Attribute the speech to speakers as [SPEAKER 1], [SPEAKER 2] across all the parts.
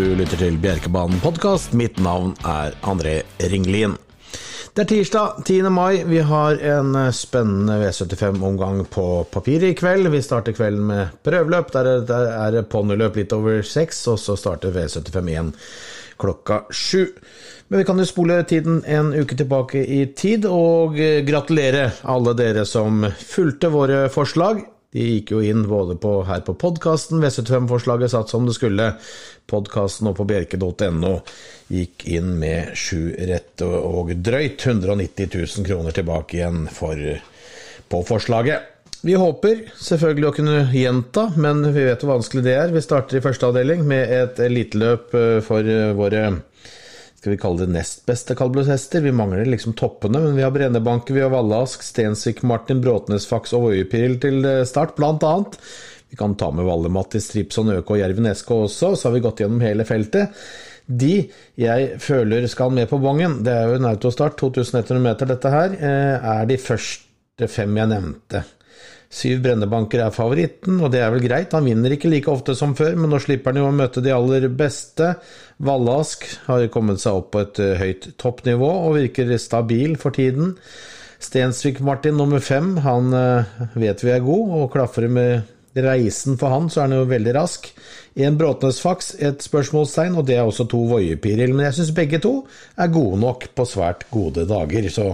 [SPEAKER 1] Du lytter til Bjerkebanen podkast. Mitt navn er André Ringlien. Det er tirsdag 10. mai. Vi har en spennende V75-omgang på papiret i kveld. Vi starter kvelden med prøveløp. Der er det, er poniløp litt over seks, og så starter V75 igjen klokka sju. Men vi kan jo spole tiden en uke tilbake i tid, og gratulere alle dere som fulgte våre forslag. De gikk jo inn både på, her på podkasten, V75-forslaget satt som det skulle. Podkasten og på bjerke.no gikk inn med sju rette og drøyt 190 000 kroner tilbake igjen for, på forslaget. Vi håper selvfølgelig å kunne gjenta, men vi vet hvor vanskelig det er. Vi starter i første avdeling med et eliteløp for våre skal vi kalle det nest beste kaldblodshester. Vi mangler liksom toppene, men vi har Brennebanke, vi har Vallask, Stensvik, Martin, Bråtnesfax og Voiepil til eh, start, blant annet. Vi kan ta med Valle, Mattis, Tripson, Øke og Jerven Eske også, så har vi gått gjennom hele feltet. De jeg føler skal med på bongen, det er jo en autostart, 2100 meter dette her, eh, er de første fem jeg nevnte. Syv brennebanker er favoritten, og det er vel greit. Han vinner ikke like ofte som før, men nå slipper han jo å møte de aller beste. Vallask har kommet seg opp på et eh, høyt toppnivå og virker stabil for tiden. Stensvik-Martin nummer fem, han eh, vet vi er god, og klaffer med reisen for han, så er han jo veldig rask. En Bråtnes-faks, et spørsmålstegn, og det er også to Voiepiril. Men jeg syns begge to er gode nok på svært gode dager, så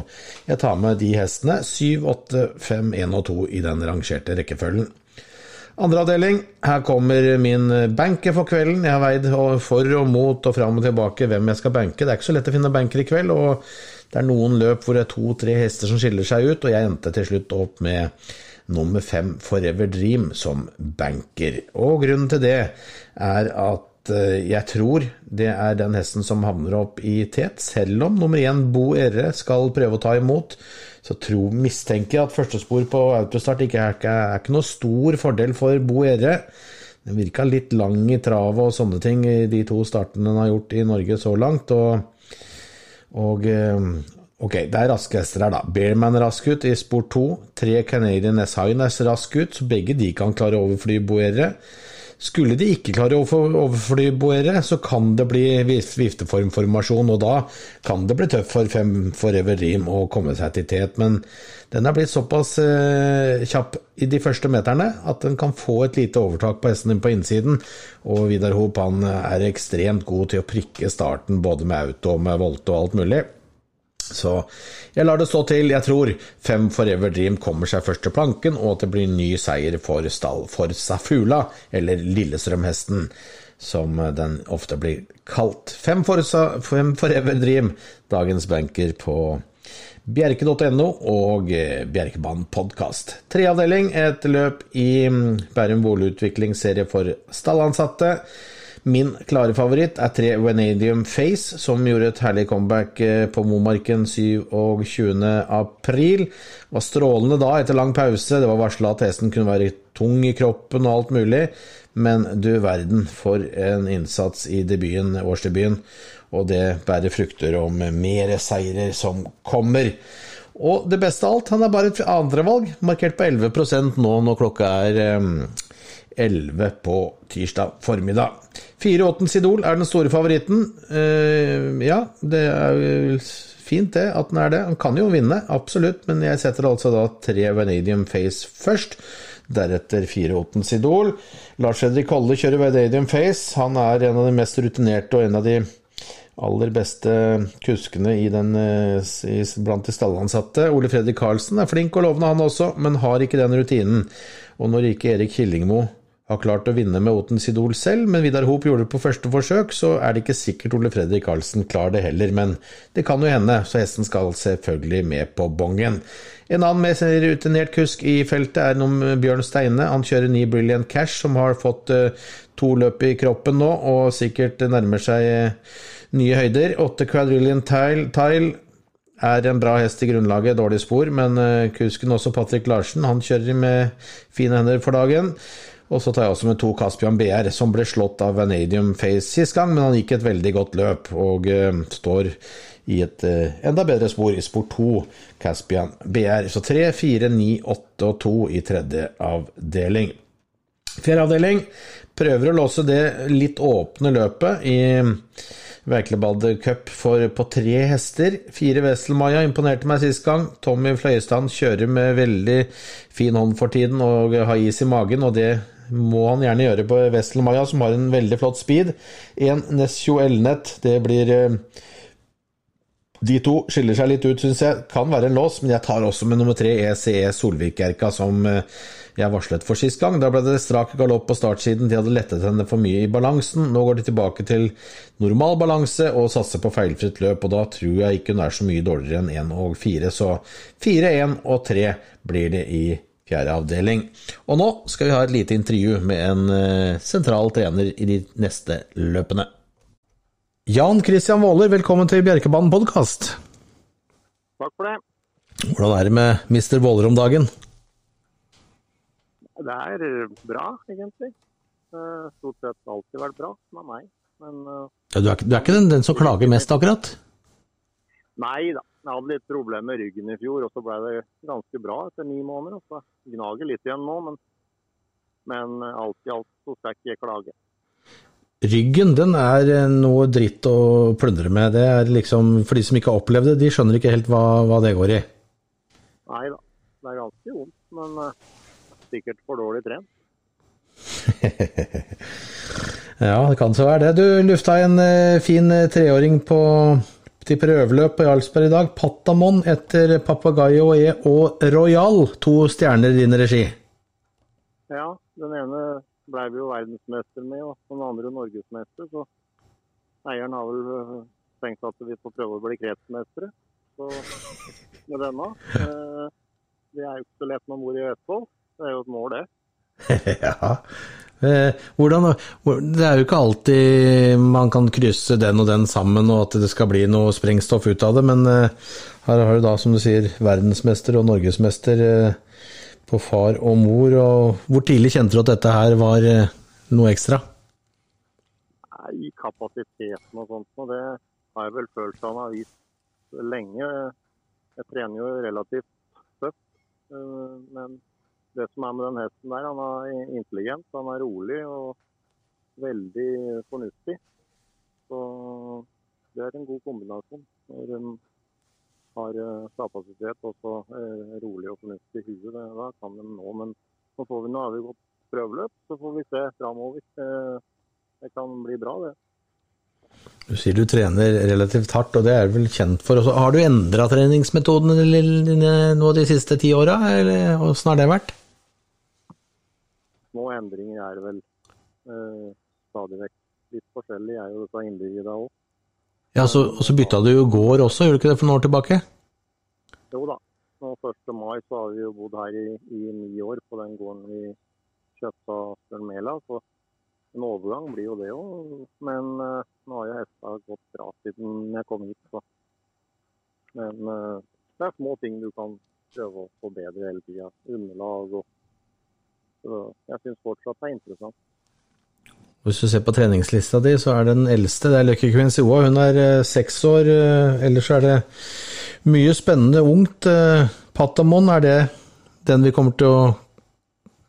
[SPEAKER 1] jeg tar med de hestene. 7, 8, 5, 1 og 2 i den rangerte rekkefølgen. Andre avdeling, her kommer min banker for kvelden. Jeg har veid for og mot og fram og tilbake hvem jeg skal banke. Det er ikke så lett å finne banker i kveld, og det er noen løp hvor det er to-tre hester som skiller seg ut, og jeg endte til slutt opp med nummer fem Forever Dream som banker. Og grunnen til det er at eh, jeg tror det er den hesten som havner opp i tet, selv om nummer én Bo Erre skal prøve å ta imot. Så tror, mistenker jeg at førstespor på autostart ikke er, er ikke noe stor fordel for Bo Erre. Den virka litt lang i travet og sånne ting i de to startene den har gjort i Norge så langt. Og, og, eh, Ok, det er raske hester her, da. Bearman rask ut i spor 2. Tre Canadian S. Highness rask ut, så begge de kan klare å overfly Boere. Skulle de ikke klare å overfly Boere, så kan det bli vifteformformasjon, og da kan det bli tøft for fem Forever Dream å komme seg til tet. Men den er blitt såpass eh, kjapp i de første meterne at den kan få et lite overtak på hesten din på innsiden. Og Vidar Hoop er ekstremt god til å prikke starten både med auto og med volte og alt mulig. Så jeg lar det stå til. Jeg tror fem Forever Dream kommer seg først til planken, og at det blir ny seier for stall for Safula, eller Lillestrømhesten, som den ofte blir kalt. Fem, Forza, fem Forever Dream, dagens banker på bjerke.no og eh, Bjerkebanen podkast. Treavdeling, et løp i mm, Bærum boligutviklingsserie for stallansatte. Min klare favoritt er tre Venadium Face, som gjorde et herlig comeback eh, på Momarken 27. april. Var strålende da, etter lang pause. Det var varsla at hesten kunne være tung i kroppen og alt mulig. Men du verden for en innsats i debuten, årsdebuten. Og det bærer frukter om mer seirer som kommer. Og det beste av alt, han er bare et andrevalg, markert på 11% nå når klokka er 11 på tirsdag formiddag. 4-8 Idol er den store favoritten. Uh, ja, det er fint det, at den er det. Han kan jo vinne, absolutt, men jeg setter altså da tre Vanadium Face først. Deretter 4-8 Idol. Lars Fredrik Holle kjører Vanadium Face. Han er en av de mest rutinerte og en av de aller beste kuskene i den, eh, i, blant de stallansatte. Ole Fredrik Karlsen er flink og lovende, han også, men har ikke den rutinen. Og når ikke Erik Killingmo har klart å vinne med Otens Idol selv, men Vidar Hoop gjorde det på første forsøk, så er det ikke sikkert Ole Fredrik Karlsen klarer det heller, men det kan jo hende, så hesten skal selvfølgelig med på bongen. En annen med rutinert kusk i feltet er noen Bjørn Steine. Han kjører ni Brilliant Cash, som har fått uh, to løp i kroppen nå, og sikkert nærmer seg uh, nye høyder. Åtte Quadrillion Tile, Tile er en bra hest i grunnlaget, dårlig spor, men uh, kusken også Patrick Larsen, han kjører med fine hender for dagen. Og så tar jeg også med to Caspian BR, som ble slått av Vanadium Face sist gang, men han gikk et veldig godt løp og uh, står i et uh, enda bedre spor i spor 2, Caspian BR. Så 3, 4, 9, 8 og 2 i tredje avdeling. Fjerde avdeling prøver å låse det litt åpne løpet i Verklebad Cup for på tre hester. Fire Wesselmaja imponerte meg sist gang. Tommy Fløyestad kjører med veldig fin hånd for tiden og har is i magen, og det må han gjerne gjøre på Wesselmaja, som har en veldig flott speed. En Nesjo Elnett, det blir eh, de to skiller seg litt ut, syns jeg. Kan være en lås, men jeg tar også med nummer tre ECE Solvik-erka, som eh, jeg varslet for sist gang. Da ble det strak galopp på startsiden, de hadde lettet henne for mye i balansen. Nå går de tilbake til normal balanse og satser på feilfritt løp, og da tror jeg ikke hun er så mye dårligere enn 1 og 4, så 4, 1 og 3 blir det i fjerde avdeling. Og nå skal vi ha et lite intervju med en eh, sentral trener i de neste løpene. Jan Christian Våler, velkommen til Bjerkebanen podkast.
[SPEAKER 2] Takk for det.
[SPEAKER 1] Hvordan er det med Mr. Våler om dagen?
[SPEAKER 2] Det er bra, egentlig. Stort sett alltid vært bra med meg. Men eh,
[SPEAKER 1] Ja, du, er, du er ikke den, den som klager mest, akkurat?
[SPEAKER 2] nei da. Jeg hadde litt problemer med ryggen i fjor, og så ble det ganske bra etter ni måneder. og Så gnager litt igjen nå, men, men eh, alt i alt så skal jeg ikke klage.
[SPEAKER 1] Ryggen den er eh, noe dritt å plundre med. Det er liksom, For de som ikke har opplevd det, de skjønner ikke helt hva, hva det går i.
[SPEAKER 2] Nei da. Det er ganske vondt, men eh, sikkert for dårlig trent.
[SPEAKER 1] Ja, det kan så være det. Du lufta en eh, fin treåring på, til prøveløp på Jarlsberg i dag. Patamon etter Papagayo E og Royal. To stjerner i din regi.
[SPEAKER 2] Ja, den ene ble vi jo verdensmester med, og den andre norgesmester. Så eieren har vel øh, tenkt at vi får prøve å bli kretsmestere så, med denne. Eh, Det er jo ikke så lett når mor i Vestfold. Det er jo et mål, det.
[SPEAKER 1] ja. Eh, Hvordan, det er jo ikke alltid man kan krysse den og den sammen, og at det skal bli noe sprengstoff ut av det, men eh, her har du da, som du sier, verdensmester og norgesmester eh, på far og mor. og Hvor tidlig kjente du at dette her var eh, noe ekstra?
[SPEAKER 2] Nei, kapasiteten og sånt, og det har jeg vel følt han har vist lenge. Jeg trener jo relativt tøft, øh, men det som er med den hesten der, han er intelligent, han er rolig og veldig fornuftig. Så det er en god kombinasjon. Har kapasitet og så øh, rolig og fornuftig det- da kan de nå. Men nå får vi, nå har vi gått prøveløp, så får vi se framover. Eh, Det kan bli bra, det.
[SPEAKER 1] Du sier du trener relativt hardt, og det er du vel kjent for. Også. Har du endra treningsmetodene dine nå de siste ti åra, eller åssen har det vært?
[SPEAKER 2] Små endringer er vel eh, stadig vekk litt forskjellig, er jo dette individet òg.
[SPEAKER 1] Ja, så, Og så bytta du jo gård også, gjorde du ikke det for noen år tilbake?
[SPEAKER 2] Jo da. Nå 1. mai så har vi jo bodd her i, i ni år på den gården vi kjøpte av Bjørn Mæla. Så en overgang blir jo det òg. Men uh, nå har jo hesta gått bra siden jeg kom hit. Så. Men uh, det er små ting du kan prøve å forbedre hele tida. Underlag og så Jeg syns fortsatt det er interessant.
[SPEAKER 1] Hvis du ser på treningslista di, så er den eldste, det er Lucky Queen Sioa. Hun er eh, seks år. eh, ellers er det mye spennende ungt. Eh, Patamon, er det den vi kommer til å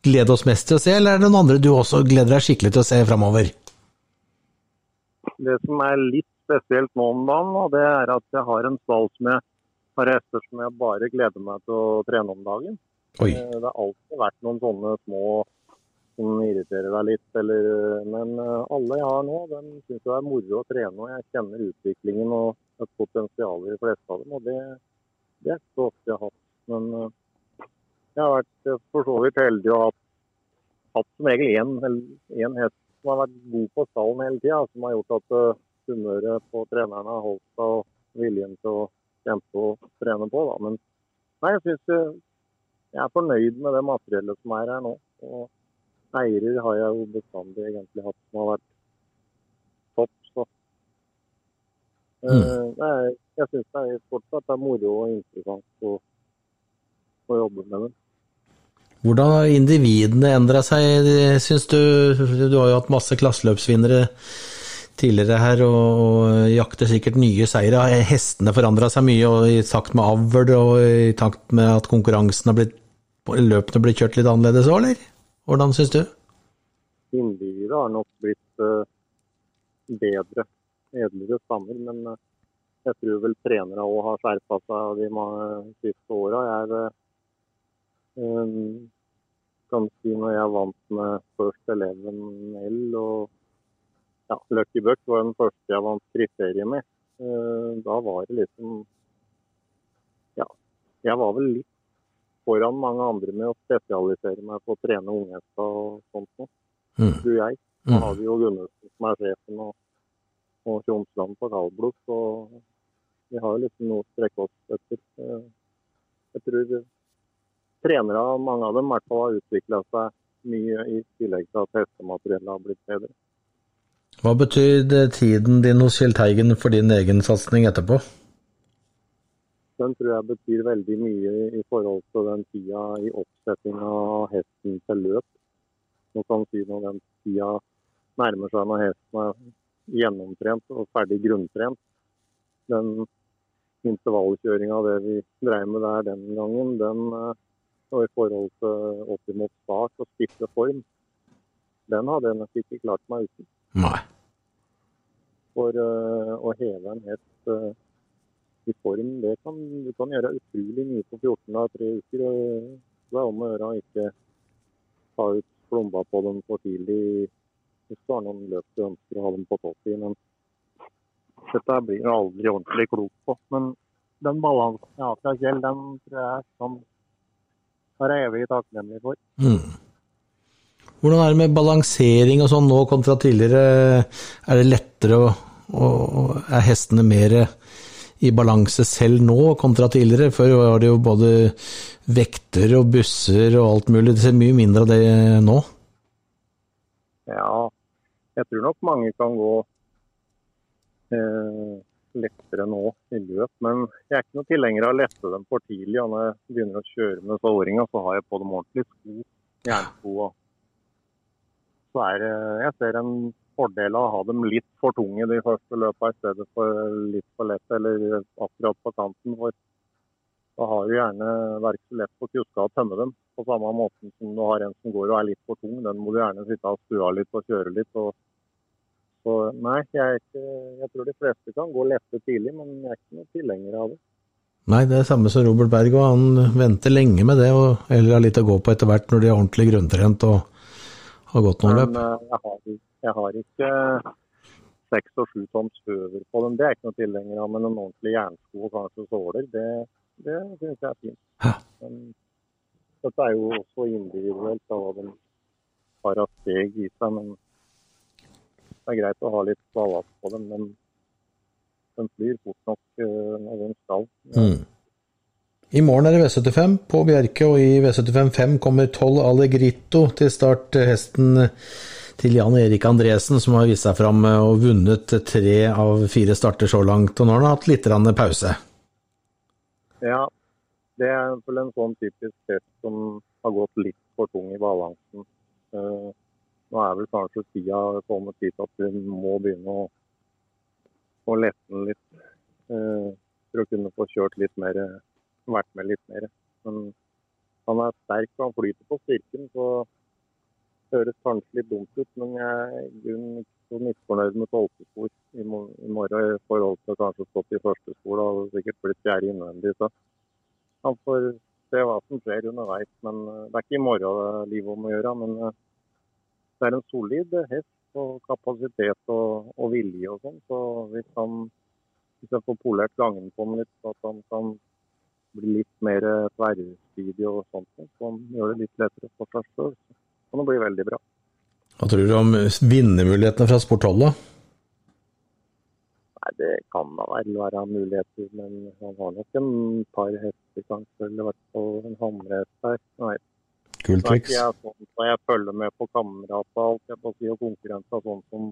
[SPEAKER 1] glede oss mest til å se, eller er det noen andre du også gleder deg skikkelig til å se framover?
[SPEAKER 2] Det som er litt spesielt nå om dagen, det er at jeg har en stall som jeg har hester som jeg bare gleder meg til å trene om dagen.
[SPEAKER 1] Oi.
[SPEAKER 2] Det har alltid vært noen sånne små som irriterer deg litt, eller, men eh, alle jeg har nå, den syns det er moro å trene. og Jeg kjenner utviklingen og et potensial i de fleste av dem. og Det, det er ikke så ofte jeg har hatt. Men eh, jeg har vært eh, for så vidt heldig og hatt, hatt som regel én, hest som har vært god på stallen hele tida, som har gjort at humøret på trenerne har holdt seg og viljen til å kjempe og trene på. Da. Men nei, jeg synes eh, jeg er fornøyd med det materiellet som er her nå. Og eiere har jeg jo bestandig egentlig hatt som har vært topp. Så. Eh, nei, jeg syns det er fortsatt det er moro og interessant å, å jobbe med det.
[SPEAKER 1] Hvordan har individene endra seg, syns du? Du har jo hatt masse klasseløpsvinnere tidligere her, og, og jakter sikkert nye seire. Har hestene forandra seg mye og i takt med avl og i takt med at konkurransen har blitt Løpene blir kjørt litt annerledes òg, eller? Hvordan syns du?
[SPEAKER 2] Innbyggere har nok blitt uh, bedre, edlere stammer. Men uh, jeg tror vel trenere òg har skjerpa seg de siste åra. Jeg um, kan si når jeg vant med First Eleven L og ja, Lucky Buck var den første jeg vant kriteriet med. Da var det liksom Ja, jeg var vel litt foran mange andre med å spesialisere meg på å trene unghester og sånt noe, mm. tror jeg. Da mm. har vi jo Gunnarsen som er sjefen, og, og Tjomsland på Kalblok, så vi har jo liksom noe å strekke oss etter. Eh, jeg tror trenere, mange av dem, i hvert fall har utvikla seg mye i tillegg til at hestemateriellet har blitt bedre.
[SPEAKER 1] Hva betyr tiden din hos Kjell Teigen for din egen satsing etterpå?
[SPEAKER 2] Den tror jeg betyr veldig mye i forhold til den tida i oppsettinga av hesten til løp. Nå kan si når den tida nærmer seg når hesten er gjennomtrent og ferdig grunntrent. Den intervallkjøringa det vi dreier med der den gangen, den og i forhold til opp mot start og stifte form, den hadde jeg nok ikke klart meg uten.
[SPEAKER 1] Nei.
[SPEAKER 2] For uh, å heve en hest uh, i form, det kan, du kan gjøre utrolig mye på 14 av tre uker. og Det er om å gjøre å ikke ta ut plomba på dem for tidlig hvis du har noen løp du ønsker å ha dem på topp i. Men dette blir du aldri ordentlig klok på. Men den balansen jeg har fra Kjell, den tror jeg kan være evig takknemlig for.
[SPEAKER 1] Mm. Hvordan er det med balansering og sånn nå kontra tidligere? Er det lettere å Er hestene mer i balanse selv nå kontra tidligere. Før var det jo både vekter og busser og alt mulig. Det ser mye mindre av det nå.
[SPEAKER 2] Ja, jeg tror nok mange kan gå eh, lettere nå i løp. Men jeg er ikke noe tilhenger av å lette dem for tidlig. Og når jeg begynner å kjøre med åringa, så har jeg på dem ordentlig sko. Jernsko. Så er det Jeg ser en fordel av å ha dem litt for tunge de første løpene i stedet for litt for lett eller akkurat på kanten. For da har du gjerne vært så lett på kuska å tømme dem. På samme måte som du har en som går og er litt for tung. Den må du gjerne sitte og stue litt og kjøre litt. Og, så nei, jeg, ikke, jeg, tror de fleste kan gå lette tidlig, men jeg er ikke noen tilhenger av det.
[SPEAKER 1] Nei, det er samme som Robert Berg, og han venter lenge med det, og eller har litt å gå på etter hvert når de er ordentlig grunntrent og har gått noen løp.
[SPEAKER 2] Men eh, jeg har jeg har ikke seks og sju toms høver på dem. Det er ikke noe tilhenger av. Men en ordentlig jernsko og kanskje såler, det, det syns jeg er fint. Men dette er jo også individuelt av hva de har av steg i seg. Men det er greit å ha litt ballast på dem. Men de flyr fort nok uh, når de skal.
[SPEAKER 1] Mm. I morgen er det V75 på Bjerke, og i V75 5 kommer 12 Allegrito til start. Hesten til Jan Erik Andresen, som har vist seg fram og vunnet tre av fire starter så langt. Og nå har han hatt litt pause.
[SPEAKER 2] Ja, det er vel en sånn typisk test som har gått litt for tung i balansen. Uh, nå er vel kanskje tida kommet dit at hun må begynne å, å lette den litt. Uh, for å kunne få kjørt litt mer, vært med litt mer. Men han er sterk og han flyter på styrken, så høres kanskje litt dumt ut, men jeg er ikke så misfornøyd med tolvte spor i, morgen i forhold til kanskje stått i første spor og sikkert blitt fjerde innvendig. Så han får se hva som skjer underveis. Men eh, det er ikke i morgen livet om å gjøre. Men eh, det er en solid hest og kapasitet og, og vilje og sånn. Så hvis han hvis jeg får polert gangen på ham litt, så at han kan bli litt mer tverrsidig og sånt, så han gjør det litt lettere for seg sjøl kan det bli veldig bra.
[SPEAKER 1] Hva tror du om vinnermulighetene fra Sport 12, da?
[SPEAKER 2] Nei, Det kan da vel være muligheter, men han har nok en par hester kanskje, eller i hvert fall en hamrehest der. Nei.
[SPEAKER 1] Kultrix.
[SPEAKER 2] Jeg, sånn, jeg følger med på kamerater alt, jeg får si, og konkurrenter sånn som,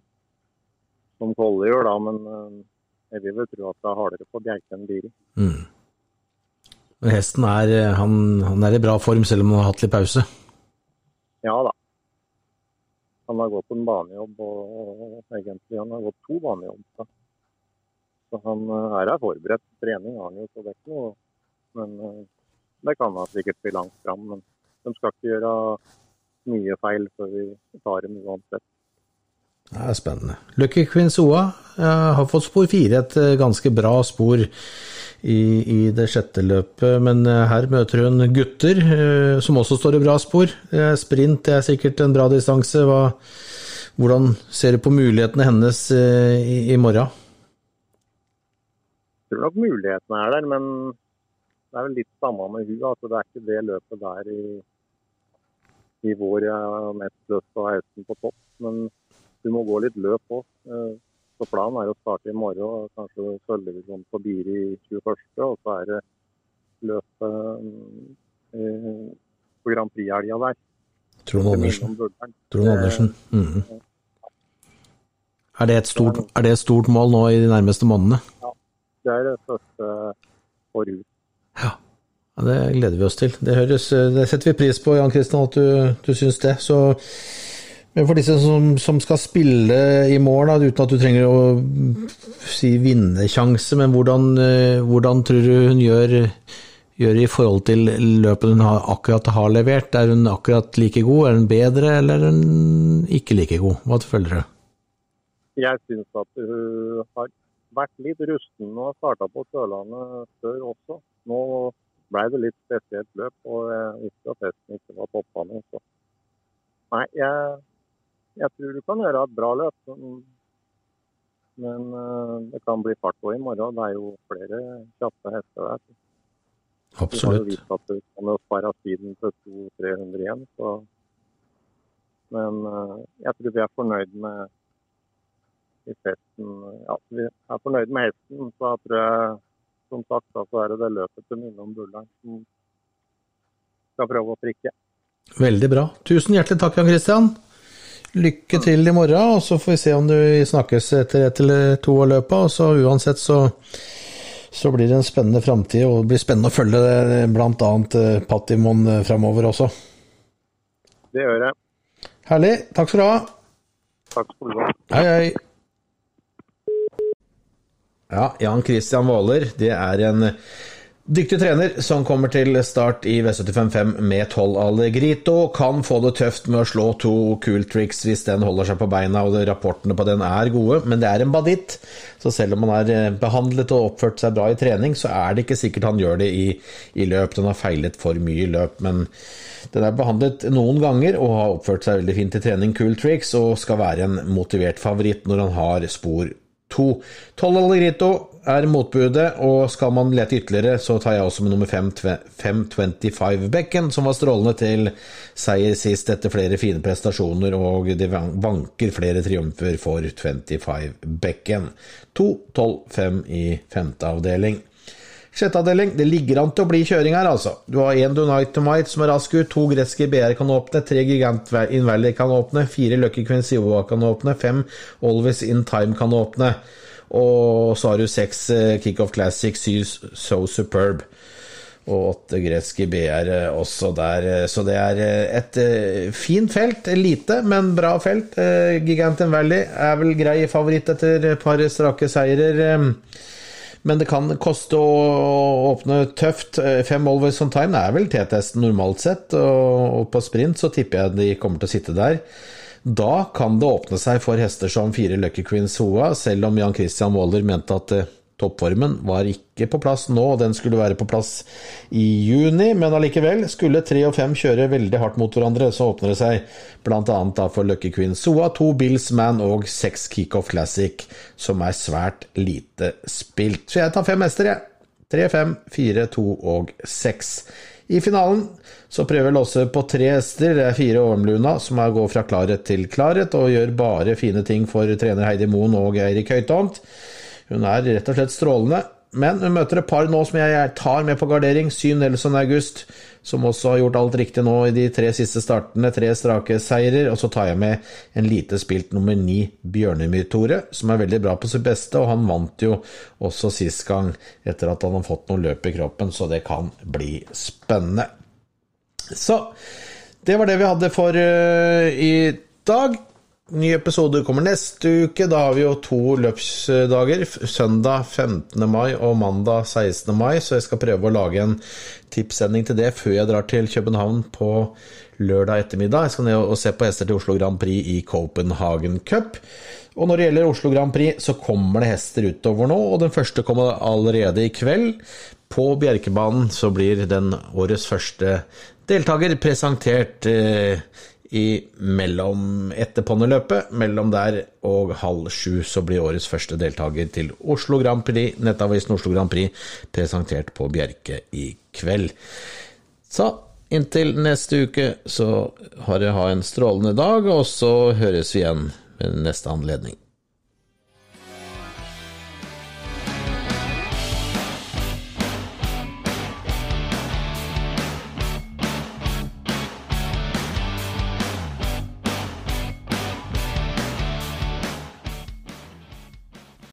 [SPEAKER 2] som Kolle gjør, da, men uh, jeg vil vel tro at det er hardere på Bjerke enn Biri.
[SPEAKER 1] Mm. Hesten er, han, han er i bra form selv om han har hatt litt pause?
[SPEAKER 2] Ja da. Han har gått en banejobb, og egentlig han har gått to banejobber. Så han er er forberedt. Trening har han jo, så det ikke noe Men eh, det kan han sikkert bli langt fram. Men de skal ikke gjøre mye feil før vi tar dem uansett.
[SPEAKER 1] Det er spennende. Lucky Quinzoa uh, har fått spor fire, et ganske bra spor i, i, det sjette løpet. Men uh, her møter hun gutter som også står i bra spor. sprint er sikkert en bra distanse. Hva, hvordan ser du på mulighetene hennes i, i morgen?
[SPEAKER 2] Jeg tror nok mulighetene er der, men det er vel litt samme med hun. Altså, det er ikke det løpet der i, i vår jeg har mest lyst til å på topp. Men du må gå litt løp òg. Eh, så planen er å starte i morgen og kanskje sølvdivisjon på forbi i 21. Og så er det løpet eh, på Grand Prix-helga der.
[SPEAKER 1] Trond Andersen. Trond Andersen. Mm. Er, det stort, er, det et stort, mål nå i de nærmeste månedene?
[SPEAKER 2] Ja, det er det første forut.
[SPEAKER 1] Ja. ja. Det gleder vi oss til. Det, høres, det setter vi pris på, Jan Kristian, at du, du syns det. Så, men for disse som, som skal spille i morgen, uten at du trenger å si vinnersjanse, men hvordan, eh, hvordan, tror du hun gjør, gjør i forhold til løpet hun har, akkurat har levert? Er hun akkurat like god, er hun bedre, eller er hun ikke like god? Hva føler du?
[SPEAKER 2] Jeg syns at hun har vært litt rusten og starta på Sørlandet før også. Nå ble det litt spesielt løp, og jeg visste at hesten ikke var toppa nå. Så nei, jeg, jeg, tror du kan gjøre et bra løp. Men uh, det kan bli fart på i morgen. Det er jo flere kjappe hester der.
[SPEAKER 1] Absolutt. Vi har jo
[SPEAKER 2] vist at du kan spare tiden til 200-300 igjen. Så. Men uh, jeg tror vi er fornøyd med hesten Ja, vi er fornøyd med hesten, så tror jeg som sagt da, så er det det løpet til Minnom Bullern som skal prøve å prikke.
[SPEAKER 1] Veldig bra. Tusen hjertelig takk, Jan Christian. Lykke til i morgen, og så får vi se om du snakkes etter ett eller to av løpet. Og så uansett så, så blir det en spennende framtid, og det blir spennende å følge bl.a. Eh, Pattimon eh, framover også.
[SPEAKER 2] Det gjør jeg.
[SPEAKER 1] Herlig. Takk skal du ha.
[SPEAKER 2] Takk skal du ha.
[SPEAKER 1] Hei, hei. Ja, Jan Christian Waaler, det er en dyktig trener som kommer til start i V755 med 12 Algrito. Kan få det tøft med å slå to cool tricks hvis den holder seg på beina, og rapportene på den er gode, men det er en baditt. Så selv om han er eh, behandlet og oppført seg bra i trening, så er det ikke sikkert han gjør det i, i løp. Den har feilet for mye i løp, men den er behandlet noen ganger og har oppført seg veldig fint i trening, cool tricks, og skal være en motivert favoritt når han har spor to. Alegrito Algrito er motbudet, og skal man lete ytterligere, så tar jeg også med nummer 525 Bekken, som var strålende til seier sist etter flere fine prestasjoner, og det vanker flere triumfer for 25 Bekken. 2, 12, 5 i femte avdeling. Sjette avdeling, det ligger an til å bli kjøring her, altså. Du har én Donite Might som er rask ut, to greske BR kan åpne, tre Gigant Invalid kan åpne, fire Lucky Quincy kan åpne, fem Always In Time kan åpne. Og så har du seks eh, Kickoff Classic, syv So Superb. Og åtte greske BR eh, også der. Eh, så det er et fint felt. Lite, men bra felt. Giganten Valley er vel grei favoritt etter et par strake seirer. Men det kan koste å åpne tøft. Fem Always on Time er vel T-testen normalt sett, og på sprint så tipper jeg de kommer til å sitte der. Da kan det åpne seg for hester som fire Lucky Queens Hoa, selv om Jan Christian Waller mente at eh, Toppformen var ikke på plass nå, og den skulle være på plass i juni, men allikevel, skulle tre og fem kjøre veldig hardt mot hverandre, så åpner det seg bl.a. for Lucky Queen Soa, to Bills Man og seks Kickoff Classic, som er svært lite spilt. Så jeg tar fem hester, jeg. Tre, fem, fire, to og seks. I finalen så prøver låse på tre hester. Det er fire Ormluna som er går fra klarhet til klarhet, og gjør bare fine ting for trener Heidi Moen og Eirik Høytomt. Hun er rett og slett strålende. Men hun møter et par nå som jeg tar med på gardering. Syn Nelson August, som også har gjort alt riktig nå i de tre siste startene. Tre strake seirer. Og så tar jeg med en lite spilt nummer ni, Bjørnemyr-Tore, som er veldig bra på sitt beste. Og han vant jo også sist gang etter at han har fått noe løp i kroppen, så det kan bli spennende. Så det var det vi hadde for uh, i dag. Ny episode kommer neste uke. Da har vi jo to løpsdager. Søndag 15. mai og mandag 16. mai, så jeg skal prøve å lage en tipssending til det før jeg drar til København på lørdag ettermiddag. Jeg skal ned og se på hester til Oslo Grand Prix i Copenhagen Cup. Og når det gjelder Oslo Grand Prix, så kommer det hester utover nå, og den første kommer allerede i kveld. På Bjerkebanen så blir den årets første deltaker presentert eh, i mellom etter ponniløpet. Mellom der og halv sju så blir årets første deltaker til Oslo Grand Prix, nettavisen Oslo Grand Prix, presentert på Bjerke i kveld. Så inntil neste uke så har dere ha en strålende dag, og så høres vi igjen ved neste anledning.